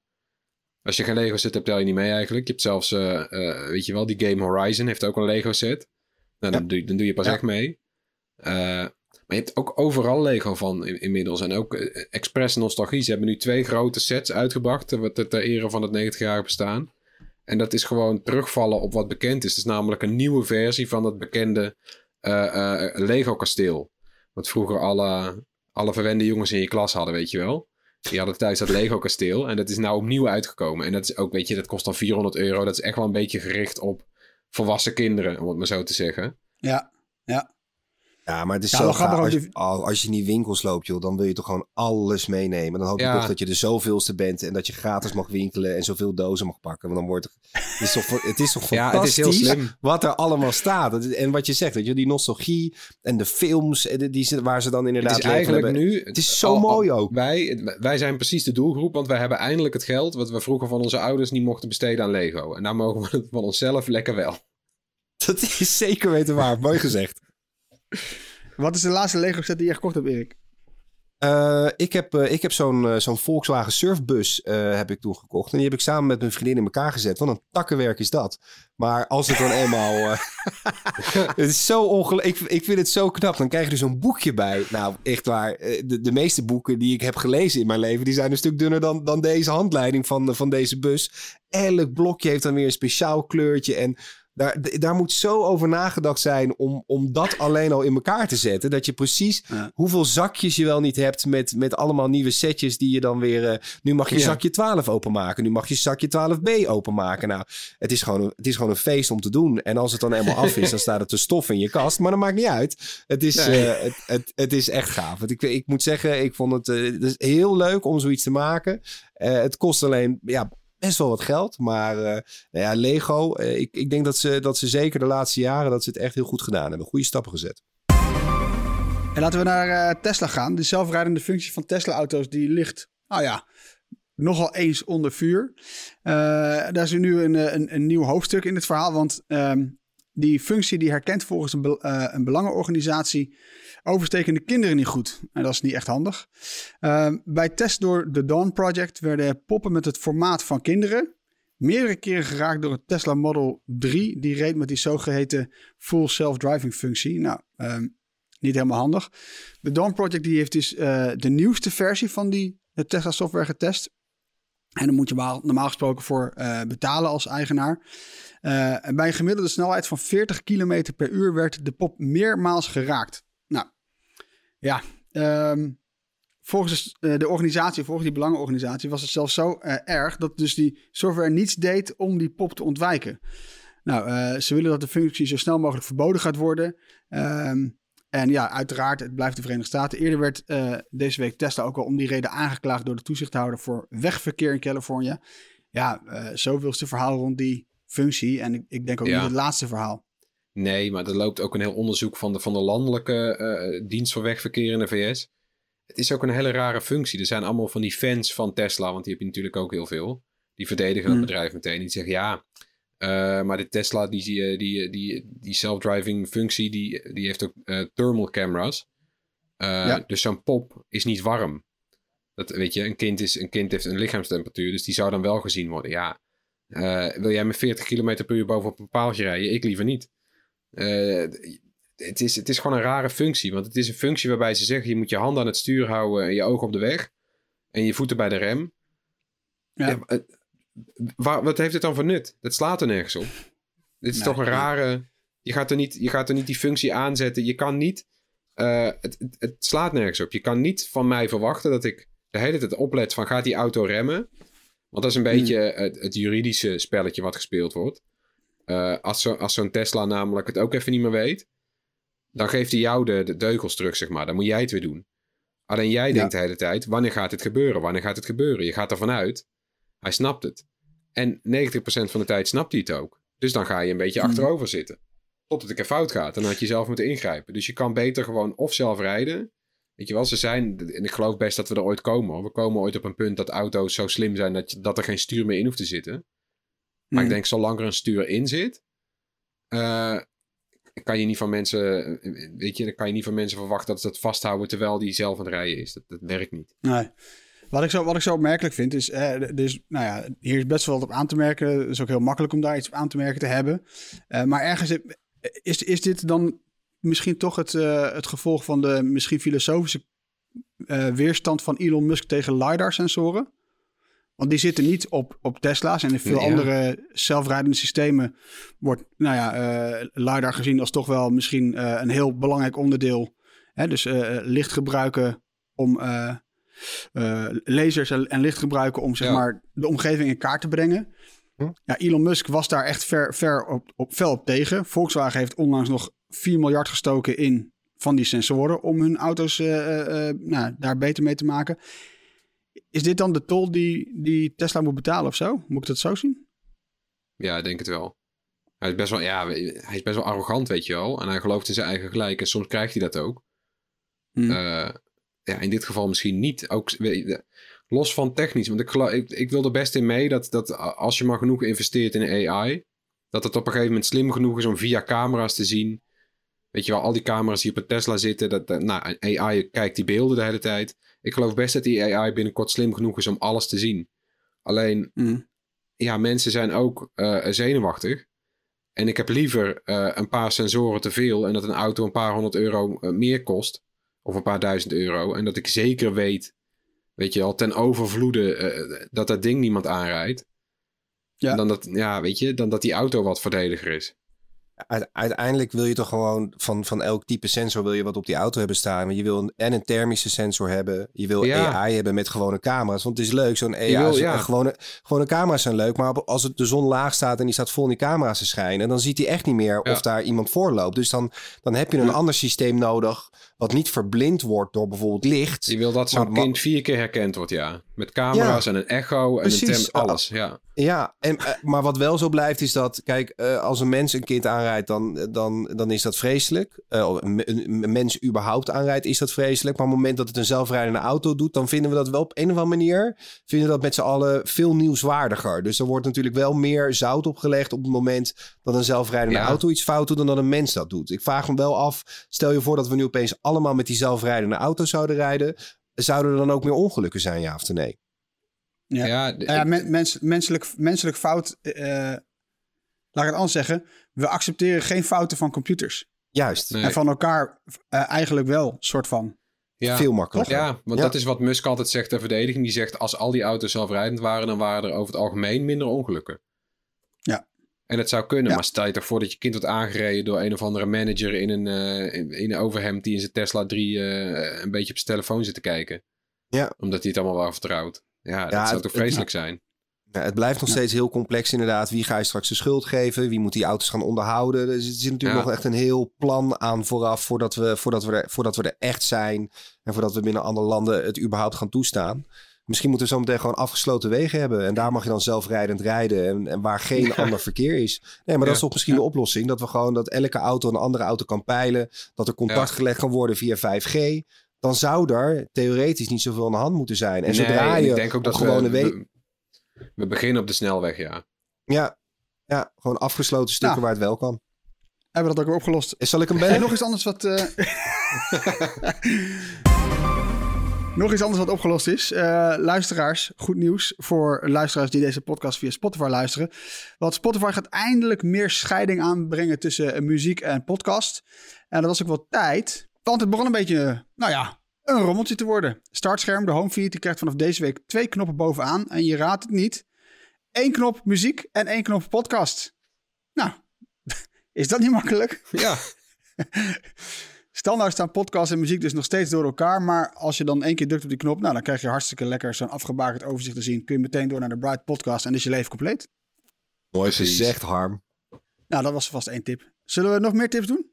Als je geen Lego set hebt, tel je niet mee eigenlijk. Je hebt zelfs, uh, uh, weet je wel, die Game Horizon heeft ook een Lego set. Nou, dan, doe, dan doe je pas echt mee. Uh, maar je hebt ook overal Lego van inmiddels. En ook Express Nostalgie. Ze hebben nu twee grote sets uitgebracht. Ter, ter ere van het 90-jarig bestaan. En dat is gewoon terugvallen op wat bekend is. Het is namelijk een nieuwe versie van het bekende Lego kasteel. Wat vroeger alle, alle verwende jongens in je klas hadden, weet je wel. Die hadden thuis dat Lego kasteel. En dat is nou opnieuw uitgekomen. En dat is ook, weet je, dat kost dan 400 euro. Dat is echt wel een beetje gericht op volwassen kinderen, om het maar zo te zeggen. Ja, ja. Ja, maar het is zo gaaf. Als, je, als je in die winkels loopt, joh, dan wil je toch gewoon alles meenemen. Dan hoop je toch dat je de zoveelste bent en dat je gratis mag winkelen en zoveel dozen mag pakken. Want dan wordt het, het is toch, het is toch fantastisch ja, het is heel slim. wat er allemaal staat. En wat je zegt, weet je, die nostalgie en de films en die, waar ze dan inderdaad het is eigenlijk nu. Het is zo mooi ook. Wij, wij zijn precies de doelgroep, want wij hebben eindelijk het geld wat we vroeger van onze ouders niet mochten besteden aan Lego. En daar mogen we het van onszelf lekker wel. Dat is zeker weten waar. Mooi gezegd. Wat is de laatste Lego set die je gekocht hebt, Erik? Uh, ik heb, uh, ik heb zo'n uh, zo'n Volkswagen Surfbus heb ik toen gekocht. En die heb ik samen met mijn vriendin in elkaar gezet. Wat een takkenwerk is dat. Maar als het dan eenmaal... het is zo. Ik, vind het zo knap. Dan krijg je er zo'n boekje bij. Nou, echt waar. De, de meeste boeken die ik heb gelezen in mijn leven... die zijn een stuk dunner dan, dan deze handleiding van, van deze bus. Elk blokje heeft dan weer een speciaal kleurtje. En daar, daar moet zo over nagedacht zijn om, om dat alleen al in elkaar te zetten. Dat je precies hoeveel zakjes je wel niet hebt met, met allemaal nieuwe setjes die je dan weer... Uh, nu mag je zakje 12 openmaken. Nu mag je zakje 12b openmaken. Nou, het is, gewoon een, het is gewoon een feest om te doen. En als het dan eenmaal af is, dan staat het te stof in je kast. Maar dat maakt niet uit. Het is, uh, het, het, het, is echt gaaf. Want ik, ik moet zeggen, ik vond het, uh, het is heel leuk om zoiets te maken. het kost alleen ja, best wel wat geld. Maar uh, nou ja, Lego, uh, ik, ik denk dat ze, dat ze zeker de laatste jaren dat ze het echt heel goed gedaan hebben. Goede stappen gezet. En laten we naar uh, Tesla gaan. De zelfrijdende functie van Tesla-auto's die ligt, nou ja, nogal eens onder vuur. daar is nu een, een, een, nieuw hoofdstuk in het verhaal. Want um, die functie die herkent volgens een, een belangenorganisatie overstekende kinderen niet goed. En dat is niet echt handig. Uh, bij test door de Dawn Project werden poppen met het formaat van kinderen meerdere keren geraakt door het Tesla Model 3. Die reed met die zogeheten full self-driving functie. Nou, uh, niet helemaal handig. De Dawn Project die heeft dus uh, de nieuwste versie van die Tesla software getest. En dan moet je normaal gesproken voor uh, betalen als eigenaar. En bij een gemiddelde snelheid van 40 km per uur werd de pop meermaals geraakt. Ja, um, volgens eh, de organisatie, volgens die belangenorganisatie, was het zelfs zo uh, erg dat dus die software niets deed om die pop te ontwijken. Nou, uh, ze willen dat de functie zo snel mogelijk verboden gaat worden. Um, en ja, uiteraard, het blijft de Verenigde Staten. Eerder werd deze week Tesla ook al om die reden aangeklaagd door de toezichthouder voor wegverkeer in Californië. Ja, zoveelste verhaal rond die functie. En ik, ik denk ook ja. niet het laatste verhaal. Nee, maar er loopt ook een heel onderzoek van de, van de landelijke uh, dienst voor wegverkeer in de VS. het is ook een hele rare functie. Er zijn allemaal van die fans van Tesla, want die heb je natuurlijk ook heel veel. Die verdedigen het Mm. bedrijf meteen. Die zeggen ja, eh, maar de Tesla, die, die, die, die, die self-driving functie, die, die heeft ook eh, thermal cameras. Eh, Ja. Dus zo'n pop is niet warm. Dat, weet je, een kind, is, een kind heeft een lichaamstemperatuur, dus die zou dan wel gezien worden. Ja, eh, wil jij met 40 km per uur bovenop een paaltje rijden? Ik liever niet. Eh, het, is, het is gewoon een rare functie, want het is een functie waarbij ze zeggen: je moet je handen aan het stuur houden en je ogen op de weg en je voeten bij de rem. Ja. Eh, waar, wat heeft het dan voor nut? Dat slaat er nergens op. Dit is Nee, toch een rare. Je gaat, er niet, je gaat er niet die functie aanzetten. Je kan niet. eh, het, het, het slaat nergens op. Je kan niet van mij verwachten dat ik de hele tijd oplet van gaat die auto remmen. Want dat is een Hmm. beetje het, het juridische spelletje wat gespeeld wordt. Eh, als zo- als zo'n Tesla namelijk het ook even niet meer weet, dan geeft hij jou de, de deugels terug, zeg maar. Dan moet jij het weer doen. Alleen jij Ja. denkt de hele tijd, wanneer gaat het gebeuren? Wanneer gaat het gebeuren? Je gaat ervan uit, hij snapt het. En 90% van de tijd snapt hij het ook. Dus dan ga je een beetje Hmm. achterover zitten. Tot het een fout gaat. Dan had je zelf moeten ingrijpen. Dus je kan beter gewoon of zelf rijden. Weet je wel, ze zijn, en ik geloof best dat we er ooit komen. hoor. We komen ooit op een punt dat auto's zo slim zijn dat, je- dat er geen stuur meer in hoeft te zitten. Maar ik denk, zolang er een stuur in zit, eh, kan je niet van mensen, weet je, dan kan je niet van mensen verwachten dat ze dat vasthouden terwijl die zelf aan het rijden is. Dat, dat werkt niet. Nee. Wat ik, zo, wat ik zo opmerkelijk vind is, eh, dus, nou ja, hier is best wel wat op aan te merken. Het is ook heel makkelijk om daar iets op aan te merken te hebben. Eh, maar ergens is, is, dit dan misschien toch het, eh, het gevolg van de misschien filosofische weerstand van Elon Musk tegen LiDAR-sensoren? Want die zitten niet op, op Tesla's en in veel Ja. andere zelfrijdende systemen wordt nou ja, eh, LiDAR gezien als toch wel misschien eh, een heel belangrijk onderdeel. Hè? Dus eh, licht gebruiken om lasers en, licht gebruiken om zeg Ja. maar de omgeving in kaart te brengen. Hm? Ja, Elon Musk was daar echt ver, ver op, op, fel op tegen. Volkswagen heeft onlangs nog 4 miljard gestoken in van die sensoren om hun auto's nou, daar beter mee te maken. Is dit dan de tol die, die Tesla moet betalen of zo? Moet ik dat zo zien? Ja, ik denk het wel. Hij is best wel, ja, hij is best wel arrogant, weet je wel. En hij gelooft in zijn eigen gelijk. En soms krijgt hij dat ook. Hm. Eh, ja, in dit geval misschien niet. Ook, los van technisch. Want ik, geloof, ik, ik wil er best in mee dat, dat als je maar genoeg investeert in AI, dat het op een gegeven moment slim genoeg is om via camera's te zien. Weet je wel, al die camera's die op een Tesla zitten, dat, dat- nou, AI kijkt die beelden de hele tijd. Ik geloof best dat die AI binnenkort slim genoeg is om alles te zien. Alleen, Hm. ja, mensen zijn ook eh, zenuwachtig. En ik heb liever eh, een paar sensoren te veel en dat een auto een paar honderd euro eh, meer kost. Of een paar duizend euro. En dat ik zeker weet, weet je al, ten overvloede dat dat ding niemand aanrijdt. Ja. Dan, dat, ja, weet je, dan dat die auto wat voordeliger is. Uite- Uiteindelijk wil je toch gewoon van, van elk type sensor wil je wat op die auto hebben staan. Want je wil een, en een thermische sensor hebben. Je wil Ja. AI hebben met gewone camera's. Want het is leuk, zo'n AI. Wil- ja. gewone, gewone camera's zijn leuk. Maar als het de zon laag staat en die staat vol in die camera's te schijnen. Dan ziet hij echt niet meer Ja. of daar iemand voor loopt. Dus dan, dan heb je een ander systeem nodig. Wat niet verblind wordt door bijvoorbeeld licht. Je wil dat zo'n Maar- maar- kind vier keer herkend wordt, ja. Met camera's en een echo en Precies. een tem, alles. Ja. Ja, en, eh, maar wat wel zo blijft is dat, kijk, eh, als een mens een kind aanrijdt, dan, dan, dan is dat vreselijk. Eh, een, mens überhaupt aanrijdt, is dat vreselijk. Maar op het moment dat het een zelfrijdende auto doet, dan vinden we dat wel op een of andere manier, vinden we dat met z'n allen veel nieuwswaardiger. Dus er wordt natuurlijk wel meer zout opgelegd op het moment dat een zelfrijdende Ja. auto iets fout doet dan dat een mens dat doet. Ik vraag me wel af, stel je voor dat we nu opeens allemaal met die zelfrijdende auto zouden rijden. Zouden er dan ook meer ongelukken zijn, ja of nee? Ja. Ja, Nou ja, ik- men- mens, menselijk, menselijk fout, eh, laat ik het anders zeggen. We accepteren geen fouten van computers. Juist, Nee. En van elkaar eh, eigenlijk wel, soort van. ja. veel makkelijker. Ja, want Ja. dat is wat Musk altijd zegt ter verdediging. Die zegt, als al die auto's zelfrijdend waren, dan waren er over het algemeen minder ongelukken. Ja. En dat zou kunnen, Ja. maar stel je toch voor dat je kind wordt aangereden door een of andere manager in een, eh, in, in een overhemd die in zijn Tesla 3 eh, een beetje op zijn telefoon zit te kijken. Ja. Omdat hij het allemaal wel vertrouwt. Ja, dat zou het- toch vreselijk zijn. Ja, het blijft nog Ja. steeds heel complex inderdaad. Wie ga je straks de schuld geven? Wie moet die auto's gaan onderhouden? Dus er zit natuurlijk Ja. nog echt een heel plan aan vooraf... Voordat we, voordat, we er, voordat we er echt zijn... en voordat we binnen andere landen het überhaupt gaan toestaan. Misschien moeten we zometeen gewoon afgesloten wegen hebben... en daar mag je dan zelfrijdend rijden... en, en waar geen Ja. ander verkeer is. Nee, maar dat is toch misschien de oplossing... dat we gewoon dat elke auto een andere auto kan peilen... dat er contact gelegd kan worden via 5G... dan zou er theoretisch niet zoveel aan de hand moeten zijn. En Nee, zodra je ik denk ook dat gewone we, we- we, beginnen op de snelweg, ja. Ja, ja, gewoon afgesloten stukken Nou. waar het wel kan. Hebben we dat ook weer opgelost. Zal ik hem En bellen? nog iets anders wat. eh, nog iets anders wat opgelost is. Eh, luisteraars, goed nieuws voor luisteraars die deze podcast via Spotify luisteren. Want Spotify gaat eindelijk meer scheiding aanbrengen tussen eh, muziek en podcast. En dat was ook wel tijd. Want het begon een beetje, nou ja, een rommeltje te worden. Startscherm, de homefeed, die krijgt vanaf deze week twee knoppen bovenaan. En je raadt het niet. Eén knop muziek en één knop podcast. Nou, is dat niet makkelijk? Ja, Standaard staan podcast en muziek dus nog steeds door elkaar. Maar als je dan één keer drukt op die knop, nou, dan krijg je hartstikke lekker zo'n afgebakend overzicht te zien. Kun je meteen door naar de Bright Podcast en is je leven compleet. Mooi gezegd, Harm. Nou, dat was vast één tip. Zullen we nog meer tips doen?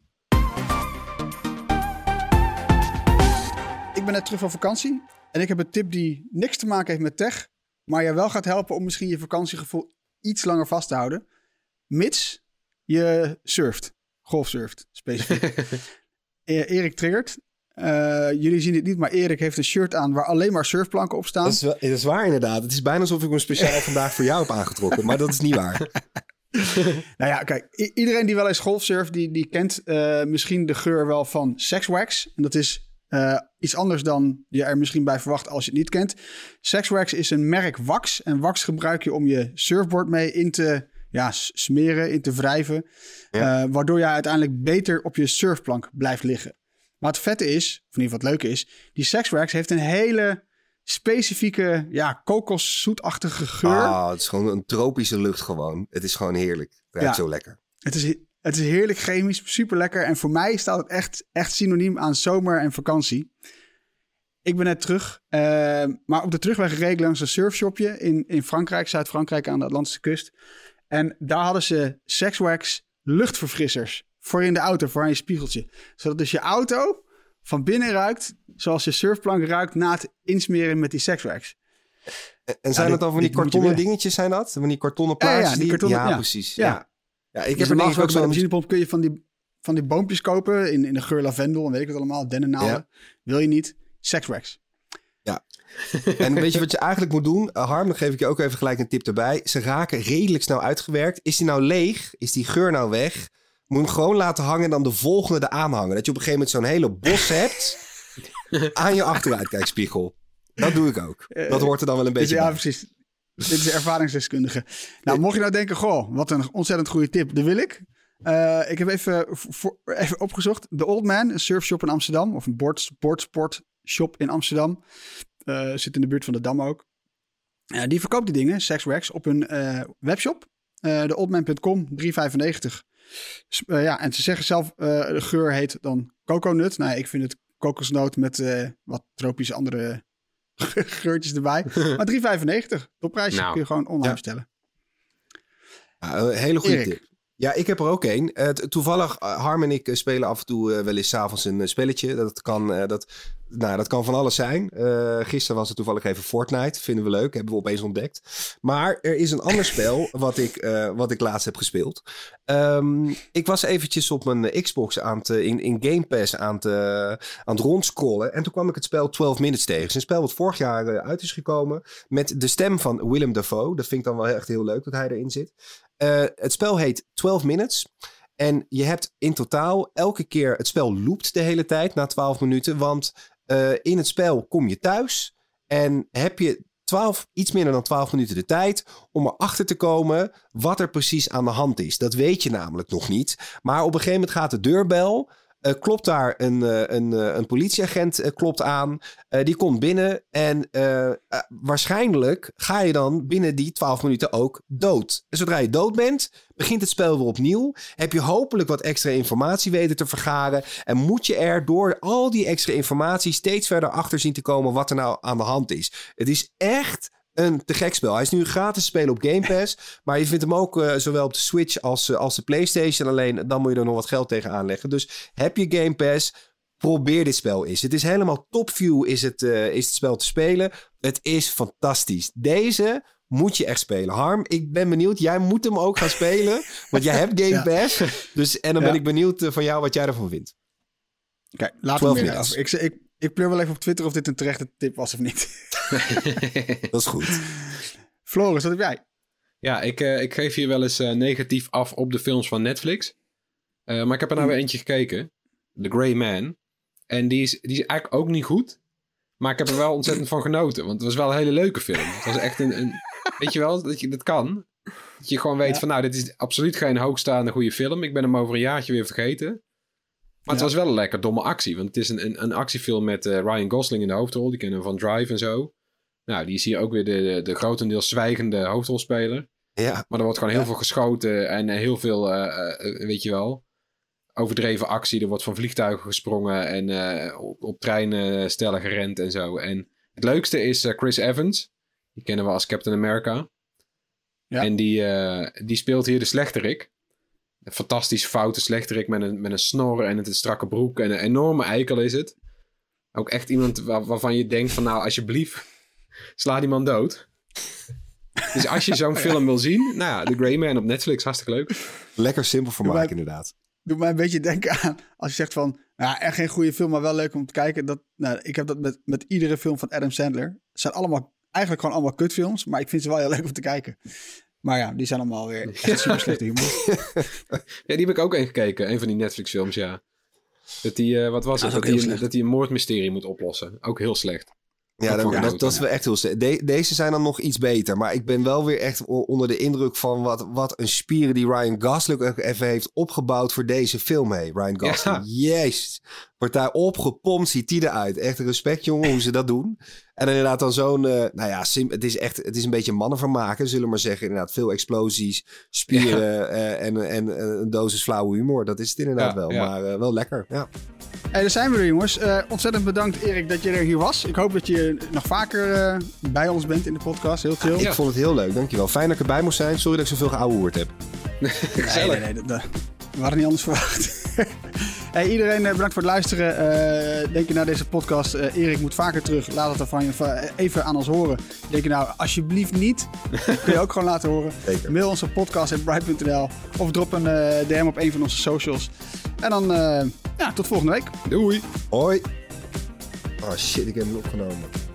Ben net terug van vakantie en ik heb een tip die niks te maken heeft met tech, maar je wel gaat helpen om misschien je vakantiegevoel iets langer vast te houden. Mits je surft, golfsurft specifiek. E- Erik triggert. Eh, jullie zien het niet, maar Erik heeft een shirt aan waar alleen maar surfplanken op staan. Dat is, wel, dat is waar inderdaad. Het is bijna alsof ik me speciaal vandaag voor jou heb aangetrokken. Maar dat is niet waar. Nou ja, kijk, iedereen die wel eens golfsurft, die, die kent eh, misschien de geur wel van Sexwax. En dat is eh, iets anders dan je er misschien bij verwacht als je het niet kent. Sexwax is een merk wax. En wax gebruik je om je surfboard mee in te ja, smeren, in te wrijven. Ja. eh, waardoor je uiteindelijk beter op je surfplank blijft liggen. Maar het vette is, of in ieder geval het leuke is, die Sexwax heeft een hele specifieke, ja, kokoszoetachtige geur. Ah, het is gewoon een tropische lucht gewoon. Het is gewoon heerlijk. Het ruikt Ja. zo lekker. Het is, het is heerlijk chemisch, super lekker. En voor mij staat het echt, echt synoniem aan zomer en vakantie. Ik ben net terug, eh, maar op de terugweg reed ik langs een surfshopje in, in Frankrijk, Zuid-Frankrijk aan de Atlantische kust. En daar hadden ze Sexwax luchtverfrissers voor in de auto, voor aan je spiegeltje. Zodat dus je auto van binnen ruikt zoals je surfplank ruikt na het insmeren met die Sexwax. En- zijn het dan van die kartonnen dingetjes, zijn dat? Van die kartonnen Ja, ja, plaatjes? die kartonnen- ja, ja. precies. Ja. Ja. Ja. ik Dus heb normaal ook de zo'n... benzinepomp kun je van die, van die boompjes kopen in, in de geur lavendel en weet ik het allemaal, dennennaalden. Ja. Wil je niet? Sexwax. En weet je wat je eigenlijk moet doen? Uh, Harm, dan geef ik je ook even gelijk een tip erbij. Ze raken redelijk snel uitgewerkt. Is die nou leeg? Is die geur nou weg? Moet je hem gewoon laten hangen en dan de volgende er aanhangen. Dat je op een gegeven moment zo'n hele bos hebt aan je achteruitkijkspiegel. Dat doe ik ook. Dat hoort er dan wel een Dus beetje ja, bij. precies. Dit is de ervaringsdeskundige. Nou, mocht je nou denken, goh, wat een ontzettend goede tip, dat wil ik. Eh, ik heb even, voor, even opgezocht. The Old Man, een surfshop in Amsterdam. Of een board, shop in Amsterdam. Eh, zit in de buurt van de Dam ook. Die verkoopt die dingen, Sexwax, op hun eh, webshop. Theoldman.com, 3,95. S- eh, ja, en ze zeggen zelf, de geur heet dan coconut. Nou, ik vind het kokosnoot met wat tropische andere geurtjes erbij. Maar 3,95. Topprijsje Nou, kun je gewoon online bestellen. Ja, een hele goede Erik. tip. Ja, ik heb er ook één. T- toevallig, eh, Harm en ik eh, spelen af en toe wel eens 's avonds een spelletje. Dat kan, dat, nou, dat kan van alles zijn. Gisteren was het toevallig even Fortnite. Vinden we leuk. Hebben we opeens ontdekt. Maar er is een ander spel wat ik, wat ik laatst heb gespeeld. Ehm, ik was eventjes op mijn Xbox aan eh, in, in Game Pass aan het, eh, aan het rondscrollen. En toen kwam ik het spel 12 Minutes tegen. Het is een spel wat vorig jaar uit is gekomen. Met de stem van Willem Dafoe. Dat vind ik dan wel echt heel leuk dat hij erin zit. Eh, het spel heet 12 Minutes. En je hebt in totaal elke keer... Het spel loopt de hele tijd na 12 minuten. Want eh, in het spel kom je thuis. En heb je 12, iets minder dan 12 minuten de tijd... om erachter te komen wat er precies aan de hand is. Dat weet je namelijk nog niet. Maar op een gegeven moment gaat de deurbel... eh, klopt daar een, eh, een, eh, een politieagent klopt aan. Die komt binnen en waarschijnlijk ga je dan binnen die 12 minuten ook dood. Zodra je dood bent, begint het spel weer opnieuw. Heb je hopelijk wat extra informatie weten te vergaren. En moet je er door al die extra informatie steeds verder achter zien te komen wat er nou aan de hand is. Het is echt een te gek spel. Hij is nu gratis spelen op Game Pass. Maar je vindt hem ook eh, zowel op de Switch als, eh, als de PlayStation. Alleen dan moet je er nog wat geld tegen aanleggen. Dus heb je Game Pass, probeer dit spel eens. Het is helemaal topview is het, eh, is het spel te spelen. Het is fantastisch. Deze moet je echt spelen. Harm, ik ben benieuwd. Jij moet hem ook gaan spelen. want jij hebt Game Ja. Pass. Dus, en dan Ja. ben ik benieuwd van jou wat jij ervan vindt. Kijk, laten 12 we meer minutes. over. Ik, ik, Ik pleur wel even op Twitter of dit een terechte tip was of niet. Dat is goed. Floris, wat heb jij? Ja, ik, uh, ik geef hier wel eens uh, negatief af op de films van Netflix. Uh, maar ik heb er nou weer eentje gekeken. The Grey Man. En die is, die is eigenlijk ook niet goed. Maar ik heb er wel ontzettend van genoten. Want het was wel een hele leuke film. Het was echt een... een weet je wel, dat je dat kan. Dat je gewoon weet ja. van nou, dit is absoluut geen hoogstaande goede film. Ik ben hem over een jaartje weer vergeten. Maar het was wel een lekker domme actie. Want het is een, een, een actiefilm met uh, Ryan Gosling in de hoofdrol. Die kennen we van Drive en zo. Nou, die is hier ook weer de, de, de grotendeels zwijgende hoofdrolspeler. Ja. Maar er wordt gewoon heel veel geschoten en heel veel, uh, uh, weet je wel, overdreven actie. Er wordt van vliegtuigen gesprongen en op, op treinen stellen gerend en zo. En het leukste is Chris Evans. Die kennen we als Captain America. Ja. En die, die speelt hier de slechterik. Een fantastisch foute slechterik met een, met een snor en een strakke broek. En een enorme eikel is het. Ook echt iemand waar, waarvan je denkt van nou alsjeblieft, sla die man dood. Dus als je zo'n film wil zien, nou ja, The Grey Man op Netflix, hartstikke leuk. Lekker simpel voor mij inderdaad. Doe mij een beetje denken aan, als je zegt van, ja, echt geen goede film, maar wel leuk om te kijken. Dat, nou, ik heb dat met, met iedere film van Adam Sandler. Het zijn allemaal, eigenlijk gewoon allemaal kutfilms, maar ik vind ze wel heel leuk om te kijken. Maar ja, die zijn allemaal weer echt super slechte humor. ja, die heb ik ook een gekeken, een van die Netflix films, ja. Dat die, uh, wat was het? Dat, die een moordmysterie moet oplossen. Ook heel slecht. Ja, dat, dat, dat, is wel echt heel. De, deze zijn dan nog iets beter. Maar ik ben wel weer echt onder de indruk van wat, wat een spieren die Ryan Gosling even heeft opgebouwd voor deze film. Hey, Ryan Gosling. Ja. Jezus. Wordt daar opgepompt, ziet die eruit. Echt respect, jongen, hoe ze dat doen. En dan inderdaad dan zo'n, uh, nou ja, sim, het is echt, het is een beetje mannenvermaken, zullen we maar zeggen. Inderdaad, veel explosies, spieren ja. uh, en, en een dosis flauwe humor. Dat is het inderdaad ja, wel, maar uh, wel lekker, ja. Hey, daar zijn we er, jongens. ontzettend bedankt, Erik, dat je er hier was. Ik hoop dat je nog vaker bij ons bent in de podcast. Heel chill. ik vond het heel leuk, dankjewel. Fijn dat ik erbij moest zijn. Sorry dat ik zoveel geouwehoerd heb. nee, nee, nee, dat, dat, we hadden niet anders verwacht. Hey, iedereen bedankt voor het luisteren. Uh, denk je naar deze podcast, uh, Erik moet vaker terug. Laat het ervan je even aan ons horen. Denk je nou, alsjeblieft niet. Kun je ook gewoon laten horen. Zeker. Mail ons op podcast.bright.nl of drop een uh, DM op een van onze socials. En dan, ja, tot volgende week. Doei. Hoi. Oh shit, ik heb hem opgenomen.